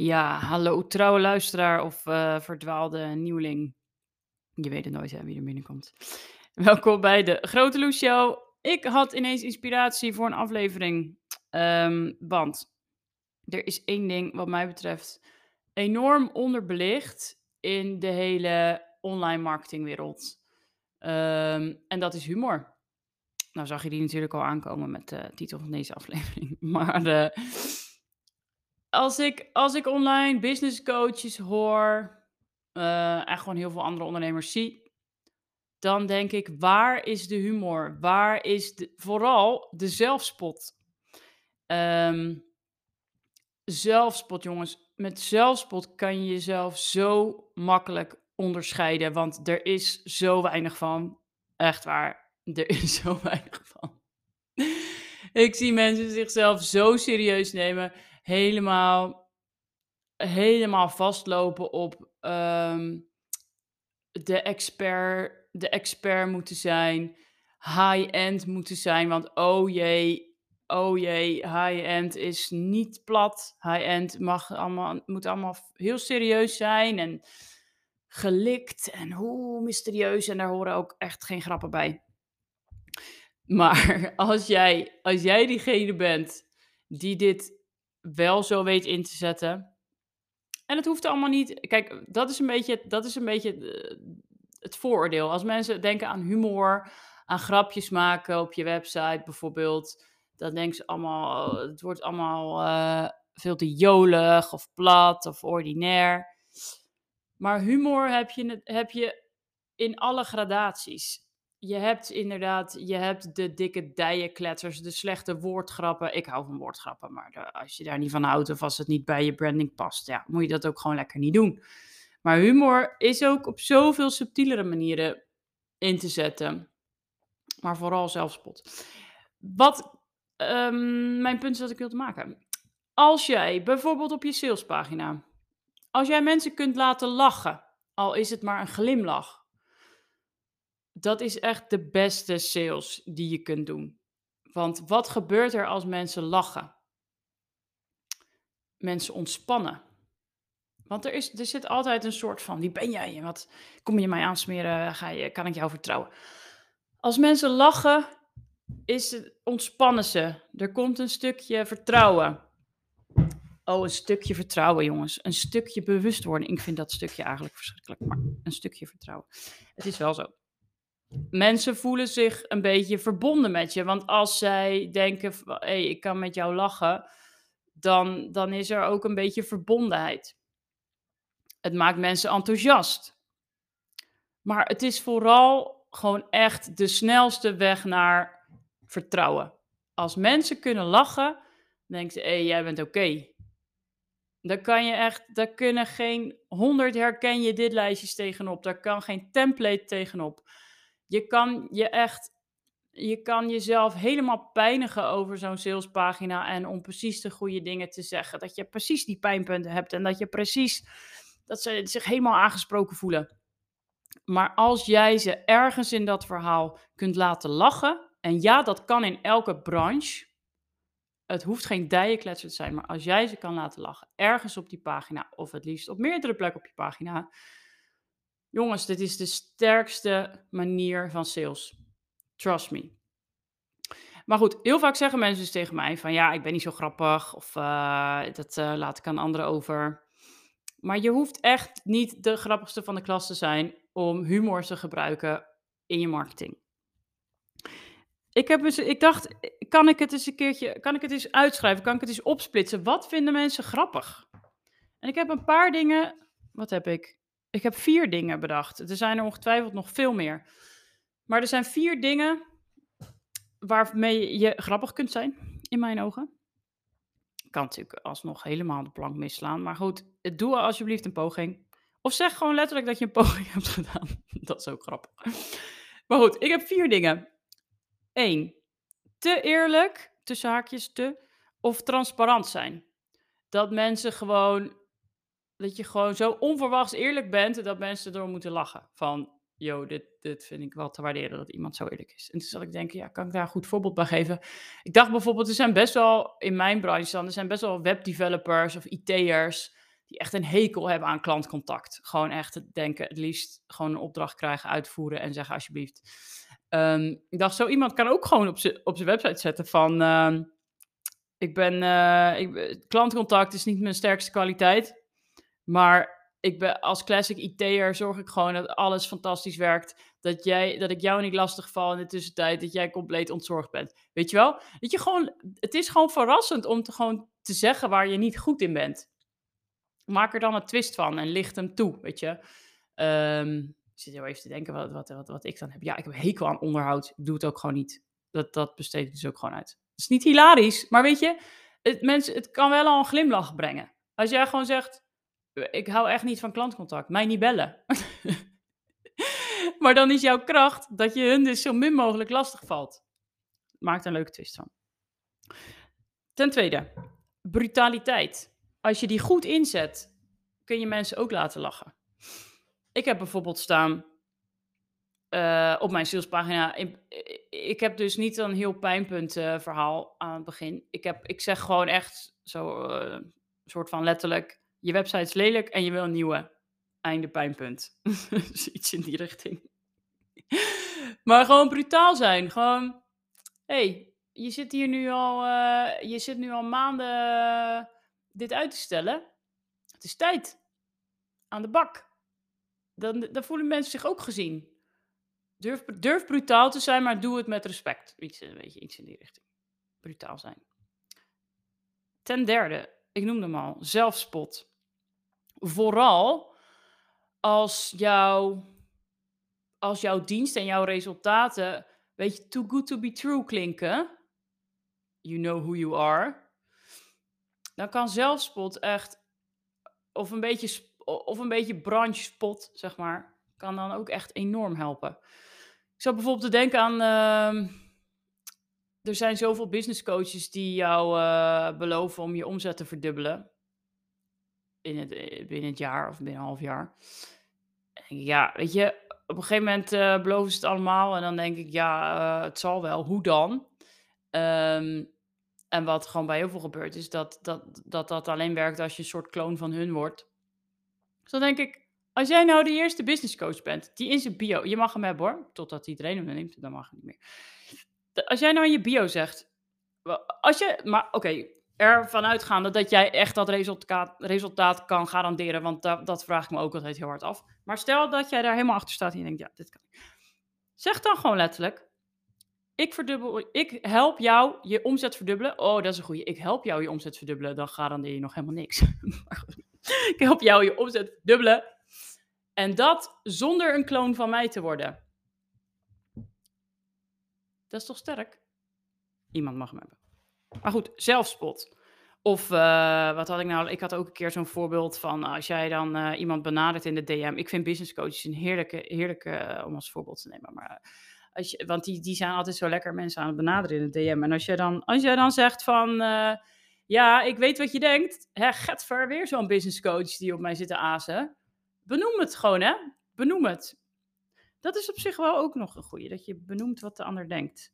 Ja, hallo trouwe luisteraar of eh, verdwaalde nieuweling. Je weet het nooit wie er binnenkomt. Welkom bij de Grote Loes Show. Ik had ineens inspiratie voor een aflevering. Ehm, want er is één ding wat mij betreft enorm onderbelicht in de hele online marketingwereld. Ehm, en dat is humor. Nou zag je die natuurlijk al aankomen met de titel van deze aflevering. Maar eh, als, ik, als ik online business coaches hoor eh, en gewoon heel veel andere ondernemers zie, dan denk ik, waar is de humor? Waar is de, vooral de zelfspot? Ehm, zelfspot, jongens. Met zelfspot kan je jezelf zo makkelijk onderscheiden, want er is zo weinig van. Echt waar, er is zo weinig van. ik zie mensen zichzelf zo serieus nemen, helemaal, helemaal vastlopen op ehm, de expert, de expert moeten zijn, high-end moeten zijn, want oh jee, oh jee, high-end is niet plat. High-end mag allemaal, moet allemaal heel serieus zijn en gelikt en hoe mysterieus. En daar horen ook echt geen grappen bij. Maar als jij, als jij diegene bent die dit wel zo weet in te zetten. En het hoeft allemaal niet. Kijk, dat is een beetje, dat is een beetje eh, het vooroordeel. Als mensen denken aan humor, aan grapjes maken op je website bijvoorbeeld, dan denken ze allemaal, het wordt allemaal uh, veel te jolig of plat of ordinair. Maar humor heb je, heb je in alle gradaties je hebt inderdaad, je hebt de dikke dijenkletters, de slechte woordgrappen. Ik hou van woordgrappen, maar als je daar niet van houdt of als het niet bij je branding past, ja, moet je dat ook gewoon lekker niet doen. Maar humor is ook op zoveel subtielere manieren in te zetten. Maar vooral zelfspot. Wat um, mijn punt is dat ik wil te maken. Als jij bijvoorbeeld op je salespagina, als jij mensen kunt laten lachen, al is het maar een glimlach dat is echt de beste sales die je kunt doen. Want wat gebeurt er als mensen lachen? Mensen ontspannen. Want er, is, er zit altijd een soort van, wie ben jij? Wat kom je mij aansmeren? Ga je, kan ik jou vertrouwen? Als mensen lachen, is het, ontspannen ze. Er komt een stukje vertrouwen. Oh, een stukje vertrouwen, jongens. Een stukje bewustwording. Ik vind dat stukje eigenlijk verschrikkelijk, maar een stukje vertrouwen. Het is wel zo mensen voelen zich een beetje verbonden met je. Want als zij denken, hé, ik kan met jou lachen, dan, dan is er ook een beetje verbondenheid. Het maakt mensen enthousiast. Maar het is vooral gewoon echt de snelste weg naar vertrouwen. Als mensen kunnen lachen, denken ze, hé, jij bent oké. Daar kan je echt, daar kunnen geen honderd herken je dit lijstjes tegenop. Daar kan geen template tegenop. Je kan je echt, je kan jezelf helemaal pijnigen over zo'n salespagina en om precies de goede dingen te zeggen. Dat je precies die pijnpunten hebt en dat je precies, dat ze zich helemaal aangesproken voelen. Maar als jij ze ergens in dat verhaal kunt laten lachen, en ja, dat kan in elke branche. Het hoeft geen dijenkletser te zijn, maar als jij ze kan laten lachen, ergens op die pagina, of het liefst op meerdere plekken op je pagina, Jongens, dit is de sterkste manier van sales. Trust me. Maar goed, heel vaak zeggen mensen dus tegen mij van ja, ik ben niet zo grappig of uh, dat uh, laat ik aan anderen over. Maar je hoeft echt niet de grappigste van de klas te zijn om humor te gebruiken in je marketing. Ik, heb eens, ik dacht, kan ik het eens een keertje, kan ik het eens uitschrijven? Kan ik het eens opsplitsen? Wat vinden mensen grappig? En ik heb een paar dingen, wat heb ik? Ik heb vier dingen bedacht. Er zijn er ongetwijfeld nog veel meer. Maar er zijn vier dingen waarmee je grappig kunt zijn, in mijn ogen. Kan natuurlijk alsnog helemaal de plank misslaan. Maar goed, doe alsjeblieft een poging. Of zeg gewoon letterlijk dat je een poging hebt gedaan. Dat is ook grappig. Maar goed, ik heb vier dingen. Eén, te eerlijk, tussen haakjes te, of transparant zijn. Dat mensen gewoon dat je gewoon zo onverwachts eerlijk bent dat mensen erdoor moeten lachen. Van, yo, dit, dit vind ik wel te waarderen dat iemand zo eerlijk is. En toen zat ik denken, ja, kan ik daar een goed voorbeeld bij geven? Ik dacht bijvoorbeeld, er zijn best wel, in mijn branche dan, er zijn best wel webdevelopers of IT'ers die echt een hekel hebben aan klantcontact. Gewoon echt denken, het liefst gewoon een opdracht krijgen, uitvoeren en zeggen alsjeblieft. Ehm, ik dacht, zo iemand kan ook gewoon op zijn website zetten van... ehm, ik ben, eh, ik, ben- klantcontact is niet mijn sterkste kwaliteit. Maar ik ben, als classic IT'er zorg ik gewoon dat alles fantastisch werkt. Dat, jij, dat ik jou niet lastig val in de tussentijd. Dat jij compleet ontzorgd bent. Weet je wel? Weet je gewoon, het is gewoon verrassend om te, gewoon te zeggen waar je niet goed in bent. Maak er dan een twist van en licht hem toe, weet je. Ehm, ik zit heel even te denken wat, wat, wat, wat ik dan heb. Ja, ik heb hekel aan onderhoud. Doe het ook gewoon niet. Dat, dat besteed ik dus ook gewoon uit. Het is niet hilarisch, maar weet je, het, mensen, het kan wel al een glimlach brengen. Als jij gewoon zegt, ik hou echt niet van klantcontact, mij niet bellen. maar dan is jouw kracht dat je hun dus zo min mogelijk lastig valt. Maakt een leuke twist van. Ten tweede, brutaliteit. Als je die goed inzet, kun je mensen ook laten lachen. Ik heb bijvoorbeeld staan eh, op mijn salespagina. Ik, ik heb dus niet een heel pijnpunt eh, verhaal aan het begin. Ik, heb, ik zeg gewoon echt zo eh, soort van letterlijk: je website is lelijk en je wil een nieuwe. Einde pijnpunt. Dus Iets in die richting. maar gewoon brutaal zijn. Gewoon, hey, je zit hier nu al, eh, je zit nu al maanden dit uit te stellen. Het is tijd. Aan de bak. Dan, dan voelen mensen zich ook gezien. Durf, durf brutaal te zijn, maar doe het met respect. Iets, een beetje iets in die richting. Brutaal zijn. Ten derde, ik noemde hem al, zelfspot. Vooral als, jouw als jouw dienst en jouw resultaten, weet je, too good to be true klinken. You know who you are. Dan kan zelfspot echt, of een beetje, of een beetje branchespot, zeg maar, kan dan ook echt enorm helpen. Ik zat bijvoorbeeld te denken aan. ehm, er zijn zoveel business coaches die jou eh, beloven om je omzet te verdubbelen. Het, eh, binnen het jaar of binnen een half jaar. Ja, weet je, op een gegeven moment eh, beloven ze het allemaal. En dan denk ik, ja, eh, het zal wel. Hoe dan? Ehm, en wat gewoon bij heel veel gebeurt, is dat dat, dat dat alleen werkt als je een soort kloon van hun wordt. Dus dan denk ik, als jij nou de eerste business coach bent, die in zijn bio, je mag hem hebben hoor, totdat iedereen hem neemt, dan mag het niet meer. Als jij nou in je bio zegt, als je, maar oké, ervan uitgaande dat jij echt dat resultaat, kan garanderen, want da- dat vraag ik me ook altijd heel hard af. Maar stel dat jij daar helemaal achter staat en je denkt, ja, dit kan ik. Zeg dan gewoon letterlijk, ik, verdubbel, ik help jou je omzet verdubbelen. Oh, dat is een goeie. Ik help jou je omzet verdubbelen. Dan garandeer je nog helemaal niks. Ik help jou je omzet verdubbelen. En dat zonder een kloon van mij te worden. Dat is toch sterk? Iemand mag hem hebben. Maar goed, zelfspot. Of eh, wat had ik nou? Ik had ook een keer zo'n voorbeeld van als jij dan eh, iemand benadert in de DM. Ik vind business coaches een heerlijke, heerlijke eh, om als voorbeeld te nemen. Maar als je, want die, die zijn altijd zo lekker mensen aan het benaderen in de DM. En als jij dan, als jij dan zegt van, ja, ik weet wat je denkt. Hè, getver, weer zo'n business coach die op mij zit te azen. Benoem het gewoon, hè. Benoem het. Dat is op zich wel ook nog een goeie, dat je benoemt wat de ander denkt.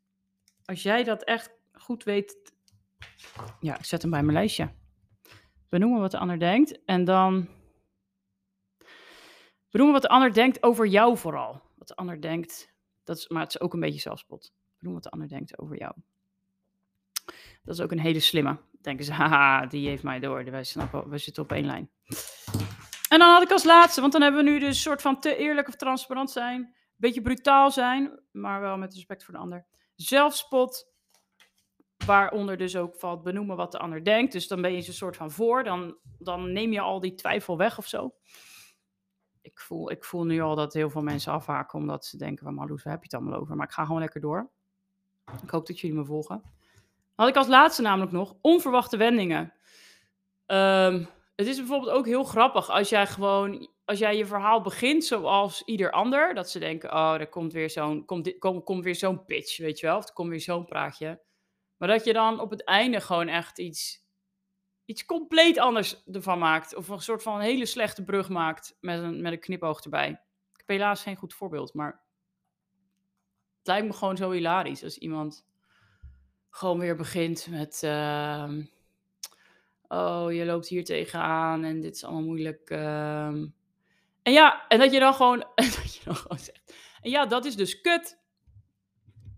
Als jij dat echt goed weet... Ja, ik zet hem bij mijn lijstje. Benoemen wat de ander denkt en dan... Benoemen wat de ander denkt over jou vooral. Wat de ander denkt, dat is, maar het is ook een beetje zelfspot. Benoemen wat de ander denkt over jou. Dat is ook een hele slimme. Denken ze, haha, die heeft mij door. Wij, snappen, we zitten op één lijn. En dan had ik als laatste, want dan hebben we nu dus een soort van te eerlijk of transparant zijn. Beetje brutaal zijn, maar wel met respect voor de ander. Zelfspot, waaronder dus ook valt benoemen wat de ander denkt. Dus dan ben je ze een soort van voor, dan, dan neem je al die twijfel weg of zo. Ik voel, ik voel nu al dat heel veel mensen afhaken omdat ze denken van Marloes, waar heb je het allemaal over? Maar ik ga gewoon lekker door. Ik hoop dat jullie me volgen. Had ik als laatste namelijk nog onverwachte wendingen. Ehm, het is bijvoorbeeld ook heel grappig als jij gewoon, als jij je verhaal begint zoals ieder ander, dat ze denken, oh, er komt weer zo'n, komt, komt, komt weer zo'n pitch, weet je wel, of er komt weer zo'n praatje. Maar dat je dan op het einde gewoon echt iets, iets compleet anders ervan maakt, of een soort van hele slechte brug maakt met een, met een knipoog erbij. Ik heb helaas geen goed voorbeeld, maar het lijkt me gewoon zo hilarisch als iemand gewoon weer begint met. ehm, oh, je loopt hier tegenaan en dit is allemaal moeilijk. ehm." En ja, en dat je dan gewoon, dat je dan gewoon zegt, en ja, dat is dus kut.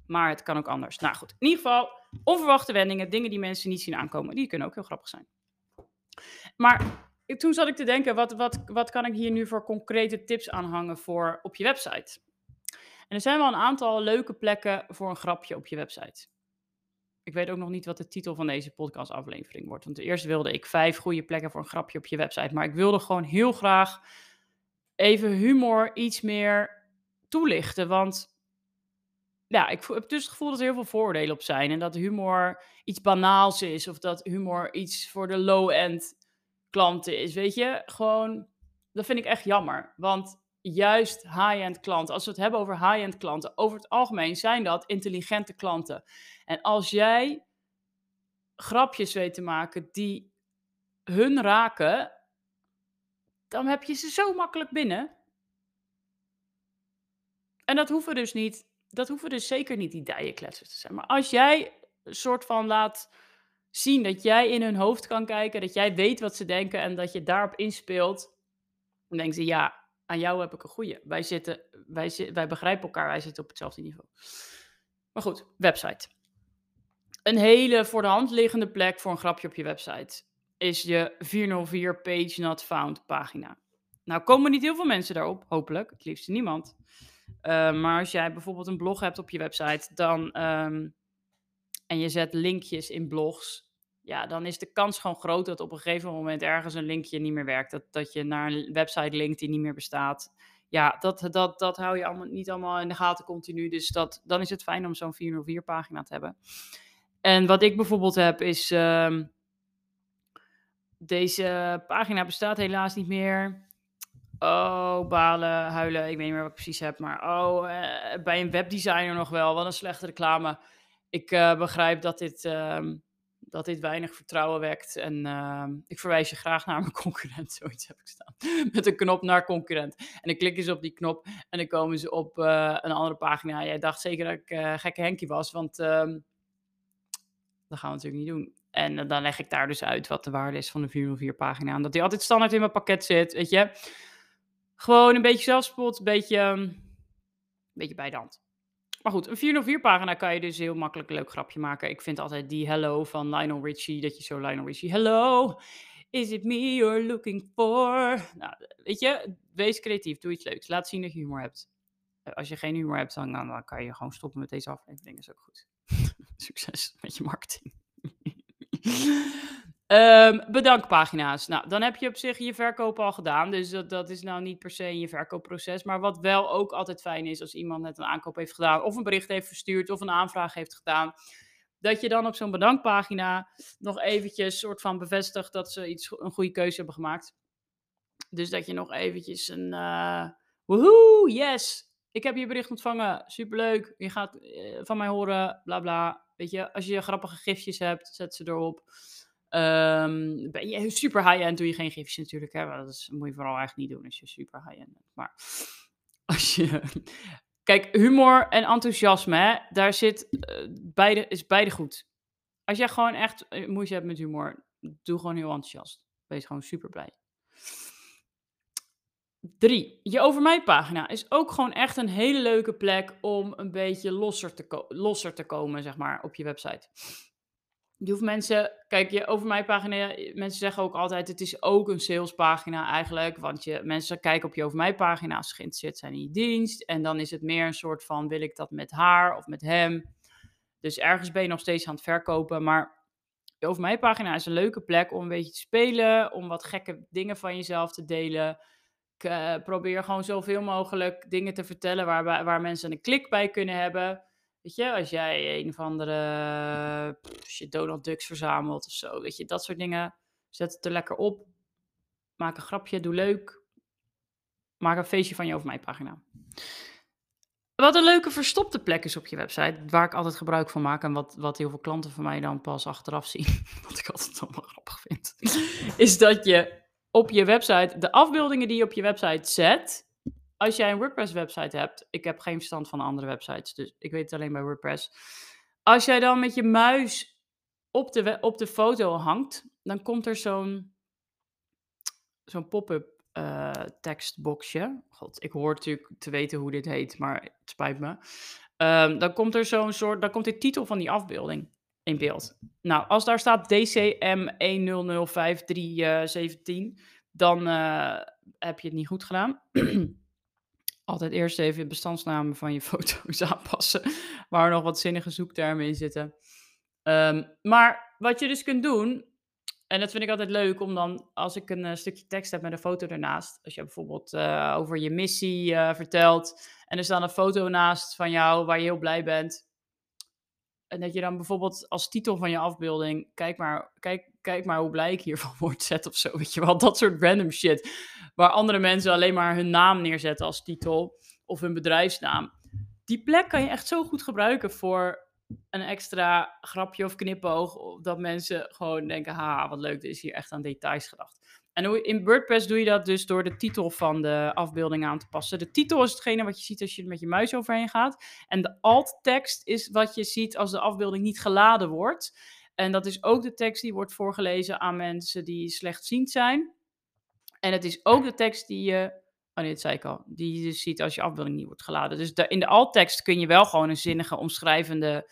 Maar het kan ook anders. Nou goed, in ieder geval, onverwachte wendingen, dingen die mensen niet zien aankomen, die kunnen ook heel grappig zijn. Maar toen zat ik te denken, wat, wat, wat kan ik hier nu voor concrete tips aanhangen voor op je website? En er zijn wel een aantal leuke plekken voor een grapje op je website. Ik weet ook nog niet wat de titel van deze podcastaflevering wordt. Want eerst wilde ik vijf goede plekken voor een grapje op je website. Maar ik wilde gewoon heel graag even humor iets meer toelichten. Want ja, ik heb dus het gevoel dat er heel veel voordelen op zijn. En dat humor iets banaals is. Of dat humor iets voor de low-end klanten is. Weet je, gewoon, dat vind ik echt jammer. Want juist high-end klanten, als we het hebben over high-end klanten, over het algemeen zijn dat intelligente klanten. En als jij grapjes weet te maken die hun raken, dan heb je ze zo makkelijk binnen. En dat hoeven dus niet, dat hoeven dus zeker niet die dijenkletsers te zijn. Maar als jij een soort van laat zien dat jij in hun hoofd kan kijken, dat jij weet wat ze denken en dat je daarop inspeelt, dan denken ze, ja, aan jou heb ik een goeie. Wij, zitten, wij, wij begrijpen elkaar, wij zitten op hetzelfde niveau. Maar goed, website. Een hele voor de hand liggende plek voor een grapje op je website is je 404 page not found pagina. Nou komen niet heel veel mensen daarop, hopelijk, het liefst niemand. Uh, maar als jij bijvoorbeeld een blog hebt op je website, dan um, en je zet linkjes in blogs, ja, dan is de kans gewoon groot dat op een gegeven moment ergens een linkje niet meer werkt. Dat, dat je naar een website linkt die niet meer bestaat. Ja, dat, dat, dat hou je allemaal, niet allemaal in de gaten continu. Dus dat, dan is het fijn om zo'n 404 pagina te hebben. En wat ik bijvoorbeeld heb is. Um, deze pagina bestaat helaas niet meer. Oh, balen, huilen. Ik weet niet meer wat ik precies heb. Maar oh, uh, bij een webdesigner nog wel. Wat een slechte reclame. Ik uh, begrijp dat dit, uh, dat dit weinig vertrouwen wekt. En ehm, ik verwijs je graag naar mijn concurrent. Zoiets heb ik staan. Met een knop naar concurrent. En dan klikken ze op die knop. En dan komen ze op eh, een andere pagina. Jij dacht zeker dat ik eh, gekke Henkie was. Want ehm, dat gaan we natuurlijk niet doen. En dan leg ik daar dus uit wat de waarde is van de 404 pagina. En dat die altijd standaard in mijn pakket zit, weet je. Gewoon een beetje zelfspot, een beetje, een beetje bij de hand. Maar goed, een 404 pagina kan je dus heel makkelijk een leuk grapje maken. Ik vind altijd die hello van Lionel Richie, dat je zo Lionel Richie, hello, is it me you're looking for? Nou, weet je, wees creatief, doe iets leuks. Laat zien dat je humor hebt. Als je geen humor hebt, dan, dan kan je gewoon stoppen met deze aflevering. Dat is ook goed. Succes met je marketing. Um, bedankpagina's. Nou, dan heb je op zich je verkoop al gedaan. Dus dat, dat is nou niet per se in je verkoopproces. Maar wat wel ook altijd fijn is als iemand net een aankoop heeft gedaan. Of een bericht heeft verstuurd. Of een aanvraag heeft gedaan. Dat je dan op zo'n bedankpagina nog eventjes soort van bevestigt dat ze iets, een goede keuze hebben gemaakt. Dus dat je nog eventjes een uh, woehoe, yes, ik heb je bericht ontvangen, superleuk, je gaat uh, van mij horen, bla bla. Weet je, als je grappige gifjes hebt, zet ze erop. Ben je super high-end, doe je geen gifjes natuurlijk. Hè? Dat is, moet je vooral eigenlijk niet doen als je super high-end bent. Maar als je... Kijk, humor en enthousiasme, hè, daar zit uh, beide, is beide goed. Als jij gewoon echt moeite hebt met humor, doe gewoon heel enthousiast. Wees gewoon super blij. Drie, je over mij pagina is ook gewoon echt een hele leuke plek om een beetje losser te, losser te komen, zeg maar, op je website. Je hoeft mensen, kijk, je over mij pagina, mensen zeggen ook altijd, het is ook een salespagina eigenlijk, want je, mensen kijken op je over mij pagina als ze geïnteresseerd zijn in je dienst. En dan is het meer een soort van, wil ik dat met haar of met hem? Dus ergens ben je nog steeds aan het verkopen, maar over mij pagina is een leuke plek om een beetje te spelen, om wat gekke dingen van jezelf te delen. Ik uh, probeer gewoon zoveel mogelijk dingen te vertellen waar, waar mensen een klik bij kunnen hebben. Als jij een of andere als je Donald Ducks verzamelt of zo, je, dat soort dingen. Zet het er lekker op. Maak een grapje, doe leuk. Maak een feestje van je over mijn pagina. Wat een leuke verstopte plek is op je website, waar ik altijd gebruik van maak en wat, wat heel veel klanten van mij dan pas achteraf zien, wat ik altijd allemaal grappig vind, is dat je op je website, de afbeeldingen die je op je website zet, als jij een WordPress-website hebt, ik heb geen verstand van andere websites, dus ik weet het alleen bij WordPress. Als jij dan met je muis op de, op de foto hangt, dan komt er zo'n zo'n pop-up uh, tekstboxje. God, ik hoor natuurlijk te weten hoe dit heet, maar het spijt me. Um, dan komt er zo'n soort, dan komt de titel van die afbeelding in beeld. Nou, als daar staat DCM 1005317, dan uh, heb je het niet goed gedaan. Altijd eerst even de bestandsnamen van je foto's aanpassen, waar nog wat zinnige zoektermen in zitten. Um, maar wat je dus kunt doen, en dat vind ik altijd leuk om dan, als ik een uh, stukje tekst heb met een foto ernaast, als je bijvoorbeeld uh, over je missie uh, vertelt en er staat een foto naast van jou waar je heel blij bent. En dat je dan bijvoorbeeld als titel van je afbeelding, kijk maar, kijk, kijk maar hoe blij ik hiervan word, zet of zo. Weet je wel, dat soort random shit. Waar andere mensen alleen maar hun naam neerzetten als titel of hun bedrijfsnaam. Die plek kan je echt zo goed gebruiken voor een extra grapje of knipoog. Dat mensen gewoon denken, ha, wat leuk, er is hier echt aan details gedacht. En in WordPress doe je dat dus door de titel van de afbeelding aan te passen. De titel is hetgene wat je ziet als je er met je muis overheen gaat. En de alt-tekst is wat je ziet als de afbeelding niet geladen wordt. En dat is ook de tekst die wordt voorgelezen aan mensen die slechtziend zijn. En het is ook de tekst die je Oh nee, dat zei ik al. Die je dus ziet als je afbeelding niet wordt geladen. Dus in de alt-tekst kun je wel gewoon een zinnige, omschrijvende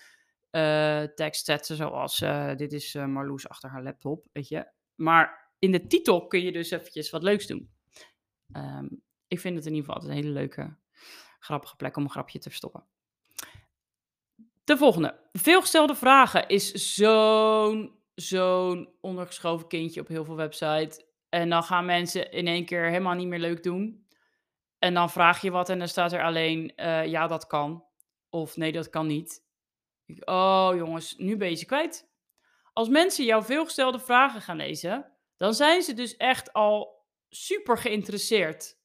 uh, tekst zetten. Zoals, uh, dit is uh, Marloes achter haar laptop, weet je. Maar in de titel kun je dus eventjes wat leuks doen. Um, ik vind het in ieder geval een hele leuke, grappige plek om een grapje te verstoppen. De volgende. Veelgestelde vragen is zo'n, zo'n ondergeschoven kindje op heel veel websites. En dan gaan mensen in één keer helemaal niet meer leuk doen. En dan vraag je wat en dan staat er alleen, uh, ja, dat kan. Of nee, dat kan niet. Oh jongens, nu ben je ze kwijt. Als mensen jouw veelgestelde vragen gaan lezen, dan zijn ze dus echt al super geïnteresseerd.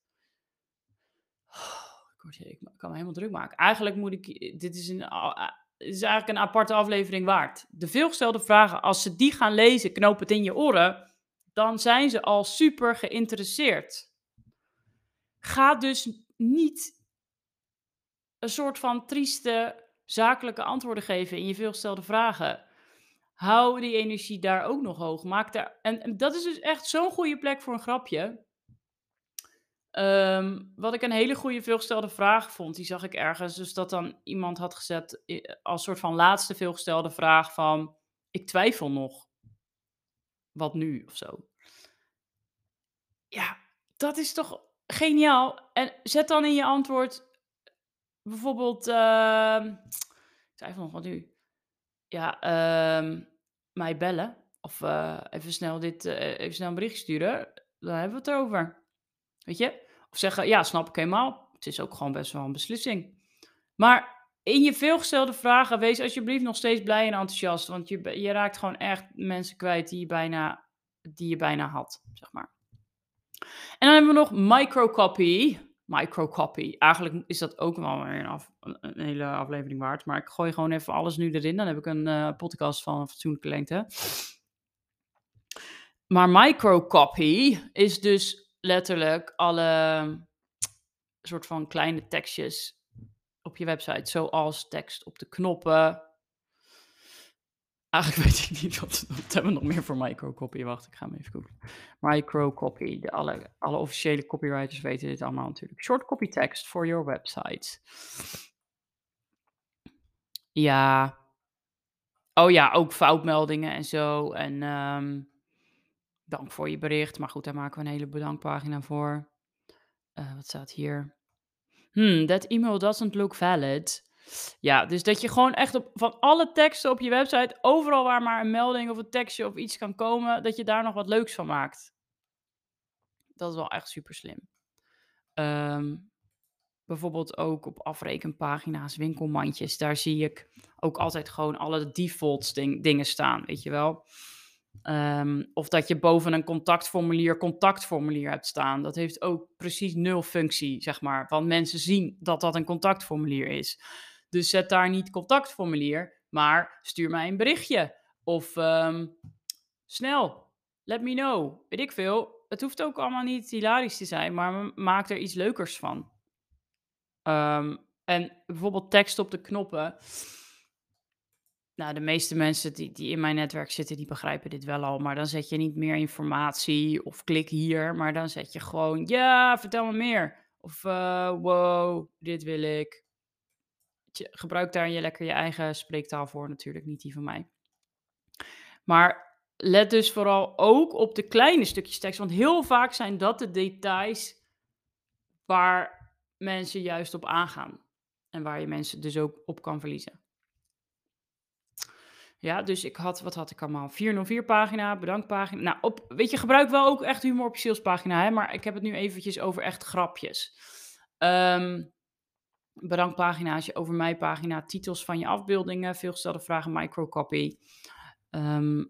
Oh, ik kan me helemaal druk maken. Eigenlijk moet ik, dit is, een, is eigenlijk een aparte aflevering waard. De veelgestelde vragen, als ze die gaan lezen, knoop het in je oren, dan zijn ze al super geïnteresseerd. Ga dus niet een soort van trieste zakelijke antwoorden geven in je veelgestelde vragen. Hou die energie daar ook nog hoog. Maak daar, en, dat is dus echt zo'n goede plek voor een grapje. Ehm, wat ik een hele goede veelgestelde vraag vond, die zag ik ergens. Dus dat dan iemand had gezet als soort van laatste veelgestelde vraag van... Ik twijfel nog. Wat nu of zo. Ja, dat is toch Geniaal. En zet dan in je antwoord bijvoorbeeld, uh, ik twijfel nog wat nu. Ja, uh, mij bellen. Of uh, even snel dit, uh, even snel een bericht sturen. Dan hebben we het erover. Weet je? Of zeggen, ja, snap ik helemaal. Het is ook gewoon best wel een beslissing. Maar in je veelgestelde vragen, wees alsjeblieft nog steeds blij en enthousiast. Want je, je raakt gewoon echt mensen kwijt die je bijna, die je bijna had, zeg maar. En dan hebben we nog microcopy. Microcopy. Eigenlijk is dat ook wel een, af, een, hele aflevering waard. Maar ik gooi gewoon even alles nu erin. Dan heb ik een uh, podcast van een fatsoenlijke lengte. Maar microcopy is dus letterlijk alle soort van kleine tekstjes op je website. Zoals tekst op de knoppen, Eigenlijk weet ik niet wat, wat hebben we nog meer voor microcopy. Wacht, ik ga hem even googlen. Microcopy. De alle, alle officiële copywriters weten dit allemaal natuurlijk. Short copy text for your website. Ja. Oh ja, ook foutmeldingen en zo. En um, dank voor je bericht. Maar goed, daar maken we een hele bedankpagina voor. Uh, wat staat hier? Hmm, that email doesn't look valid. Ja, dus dat je gewoon echt op, van alle teksten op je website, overal waar maar een melding of een tekstje of iets kan komen, dat je daar nog wat leuks van maakt. Dat is wel echt super slim. Ehm, bijvoorbeeld ook op afrekenpagina's, winkelmandjes, daar zie ik ook altijd gewoon alle defaults dingen staan, weet je wel. Ehm, of dat je boven een contactformulier contactformulier hebt staan. Dat heeft ook precies nul functie, zeg maar. Want mensen zien dat dat een contactformulier is. Dus zet daar niet contactformulier, maar stuur mij een berichtje. Of um, snel, let me know. Weet ik veel. Het hoeft ook allemaal niet hilarisch te zijn, maar maak er iets leukers van. Um, en bijvoorbeeld tekst op de knoppen. Nou, de meeste mensen die die in mijn netwerk zitten, die begrijpen dit wel al, maar dan zet je niet meer informatie of klik hier, maar dan zet je gewoon: "Ja, vertel me meer." Of, eh, "Wow, dit wil ik." Gebruik daar je lekker je eigen spreektaal voor natuurlijk, niet die van mij. Maar let dus vooral ook op de kleine stukjes tekst, want heel vaak zijn dat de details waar mensen juist op aangaan en waar je mensen dus ook op kan verliezen. Ja, dus ik had wat had ik allemaal? 404 pagina, bedankpagina. Nou, op weet je, gebruik wel ook echt humor op je salespagina, hè, maar ik heb het nu eventjes over echt grapjes. Ehm, bedankpagina's, over mij pagina, titels van je afbeeldingen, veelgestelde vragen, microcopy. Ehm,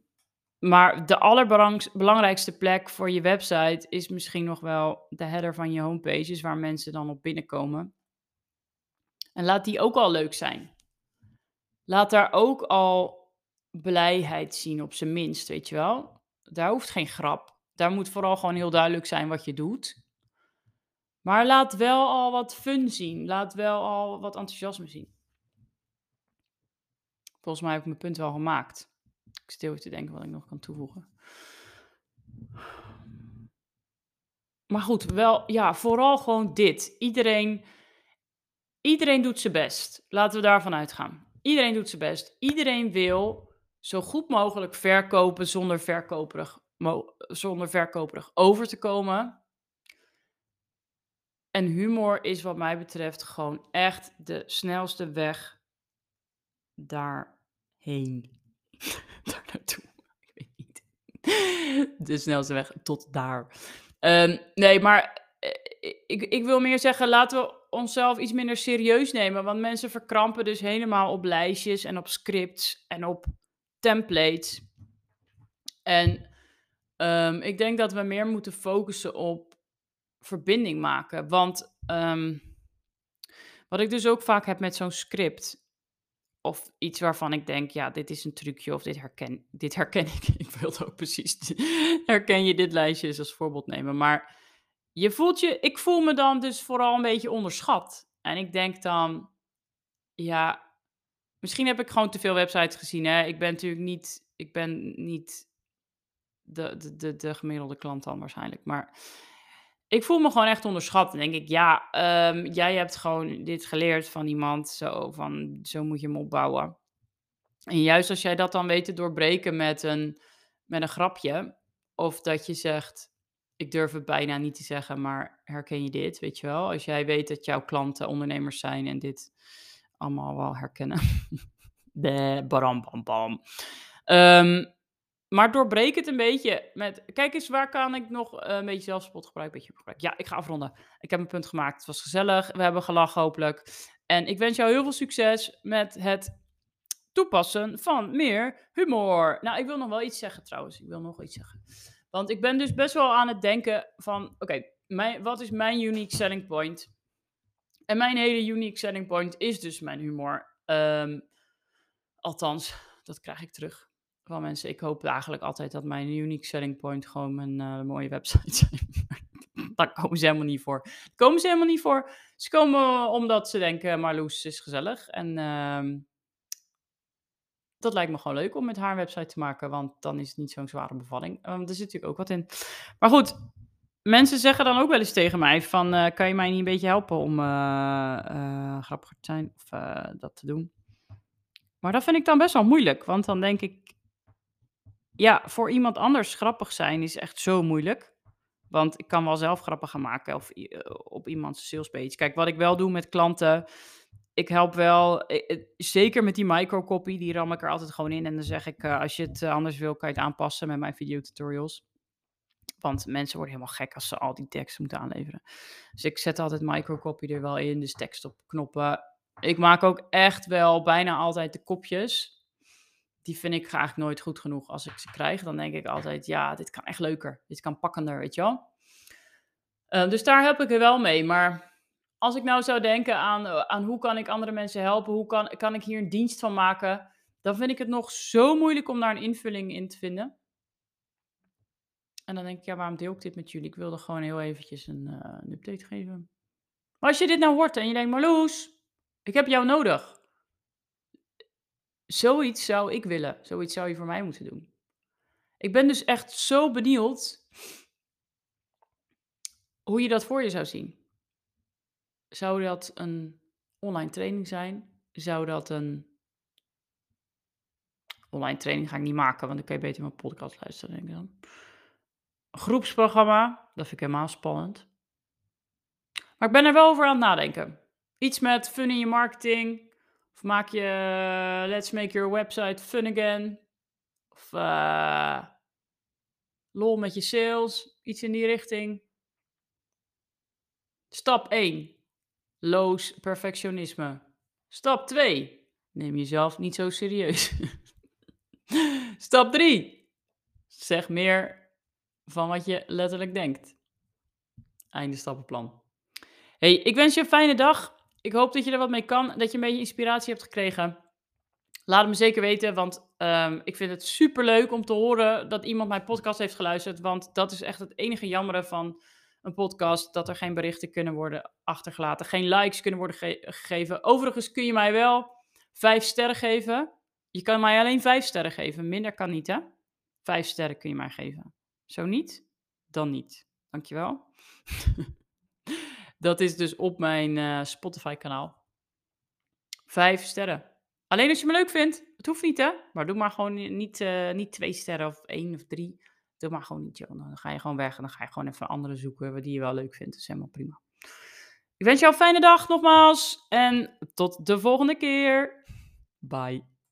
maar de allerbelangrijkste plek voor je website is misschien nog wel de header van je homepages, waar mensen dan op binnenkomen. En laat die ook al leuk zijn. Laat daar ook al blijheid zien, op zijn minst, weet je wel. Daar hoeft geen grap. Daar moet vooral gewoon heel duidelijk zijn wat je doet. Maar laat wel al wat fun zien. Laat wel al wat enthousiasme zien. Volgens mij heb ik mijn punt wel gemaakt. Ik stil te denken wat ik nog kan toevoegen. Maar goed, wel, ja, vooral gewoon dit. Iedereen, iedereen doet zijn best. Laten we daarvan uitgaan. Iedereen doet zijn best. Iedereen wil zo goed mogelijk verkopen zonder verkoperig, zonder verkoperig over te komen. En humor is wat mij betreft gewoon echt de snelste weg daarheen. daar naartoe. Ik weet niet. De snelste weg tot daar. Um, nee, maar eh, ik, ik wil meer zeggen, laten we onszelf iets minder serieus nemen. Want mensen verkrampen dus helemaal op lijstjes en op scripts en op templates. En um, ik denk dat we meer moeten focussen op verbinding maken. Want um, wat ik dus ook vaak heb met zo'n script, of iets waarvan ik denk, ja, dit is een trucje of dit herken, dit herken ik. Ik wil het ook precies, herken je dit lijstje als voorbeeld nemen. Maar je voelt je, ik voel me dan dus vooral een beetje onderschat. En ik denk dan, ja, misschien heb ik gewoon te veel websites gezien. Hè? Ik ben natuurlijk niet, ik ben niet de, de, de, de gemiddelde klant dan waarschijnlijk. Maar ik voel me gewoon echt onderschat. En denk ik, ja, um, jij hebt gewoon dit geleerd van iemand. Zo, van, zo moet je hem opbouwen. En juist als jij dat dan weet te doorbreken met een, met een grapje. Of dat je zegt, ik durf het bijna niet te zeggen, maar herken je dit, weet je wel? Als jij weet dat jouw klanten ondernemers zijn en dit allemaal wel herkennen. De baram bam bam. Um, maar doorbreek het een beetje met, kijk eens, waar kan ik nog een beetje zelfspot gebruiken? Beetje. Ja, ik ga afronden. Ik heb een punt gemaakt. Het was gezellig. We hebben gelachen hopelijk. En ik wens jou heel veel succes met het toepassen van meer humor. Nou, ik wil nog wel iets zeggen trouwens. Ik wil nog iets zeggen. Want ik ben dus best wel aan het denken van, oké, wat is mijn unique selling point? En mijn hele unique selling point is dus mijn humor. Um, althans, dat krijg ik terug van mensen. Ik hoop eigenlijk altijd dat mijn unique selling point gewoon mijn uh, mooie website zijn. Daar komen ze helemaal niet voor. Daar komen ze helemaal niet voor. Ze komen omdat ze denken, Marloes is gezellig. En uh, dat lijkt me gewoon leuk om met haar website te maken, want dan is het niet zo'n zware bevalling. Um, er zit natuurlijk ook wat in. Maar goed, mensen zeggen dan ook wel eens tegen mij van, uh, kan je mij niet een beetje helpen om uh, grappiger te zijn of dat te doen? Maar dat vind ik dan best wel moeilijk, want dan denk ik, ja, voor iemand anders grappig zijn is echt zo moeilijk. Want ik kan wel zelf grappen gaan maken of op iemands salespage. Kijk, wat ik wel doe met klanten, ik help wel, zeker met die microcopy, die ram ik er altijd gewoon in. En dan zeg ik, als je het anders wil, kan je het aanpassen met mijn videotutorials. Want mensen worden helemaal gek als ze al die tekst moeten aanleveren. Dus ik zet altijd microcopy er wel in, dus tekst op knoppen. Ik maak ook echt wel bijna altijd de kopjes. Die vind ik eigenlijk nooit goed genoeg. Als ik ze krijg, dan denk ik altijd, ja, dit kan echt leuker. Dit kan pakkender, weet je wel. Uh, dus daar help ik er wel mee. Maar als ik nou zou denken aan, eh, aan hoe kan ik andere mensen helpen, hoe kan, kan ik hier een dienst van maken, dan vind ik het nog zo moeilijk om daar een invulling in te vinden. En dan denk ik, ja, waarom deel ik dit met jullie? Ik wilde gewoon heel eventjes een, uh, een update geven. Maar als je dit nou hoort en je denkt, Marloes, ik heb jou nodig. Zoiets zou ik willen. Zoiets zou je voor mij moeten doen. Ik ben dus echt zo benieuwd hoe je dat voor je zou zien. Zou dat een online training zijn? Zou dat een online training ga ik niet maken, want dan kan je beter mijn podcast luisteren, denk ik dan. Groepsprogramma, dat vind ik helemaal spannend. Maar ik ben er wel over aan het nadenken. Iets met fun in je marketing. Of maak je Let's Make Your Website Fun Again. Of uh, lol met je sales. Iets in die richting. Stap 1. Loos perfectionisme. Stap 2. Neem jezelf niet zo serieus. Stap 3. Zeg meer van wat je letterlijk denkt. Einde stappenplan. Hey, ik wens je een fijne dag. Ik hoop dat je er wat mee kan, dat je een beetje inspiratie hebt gekregen. Laat het me zeker weten, want um, ik vind het super leuk om te horen dat iemand mijn podcast heeft geluisterd. Want dat is echt het enige jammere van een podcast, dat er geen berichten kunnen worden achtergelaten, geen likes kunnen worden ge gegeven. Overigens kun je mij wel vijf sterren geven. Je kan mij alleen vijf sterren geven, minder kan niet hè. Vijf sterren kun je mij geven. Zo niet, dan niet. Dankjewel. Dat is dus op mijn uh, Spotify-kanaal. Vijf sterren. Alleen als je me leuk vindt. Het hoeft niet, hè? Maar doe maar gewoon niet, uh, niet twee sterren of één of drie. Doe maar gewoon niet, joh. Dan ga je gewoon weg en dan ga je gewoon even andere zoeken die je wel leuk vindt. Dat is helemaal prima. Ik wens jou een fijne dag nogmaals. En tot de volgende keer. Bye.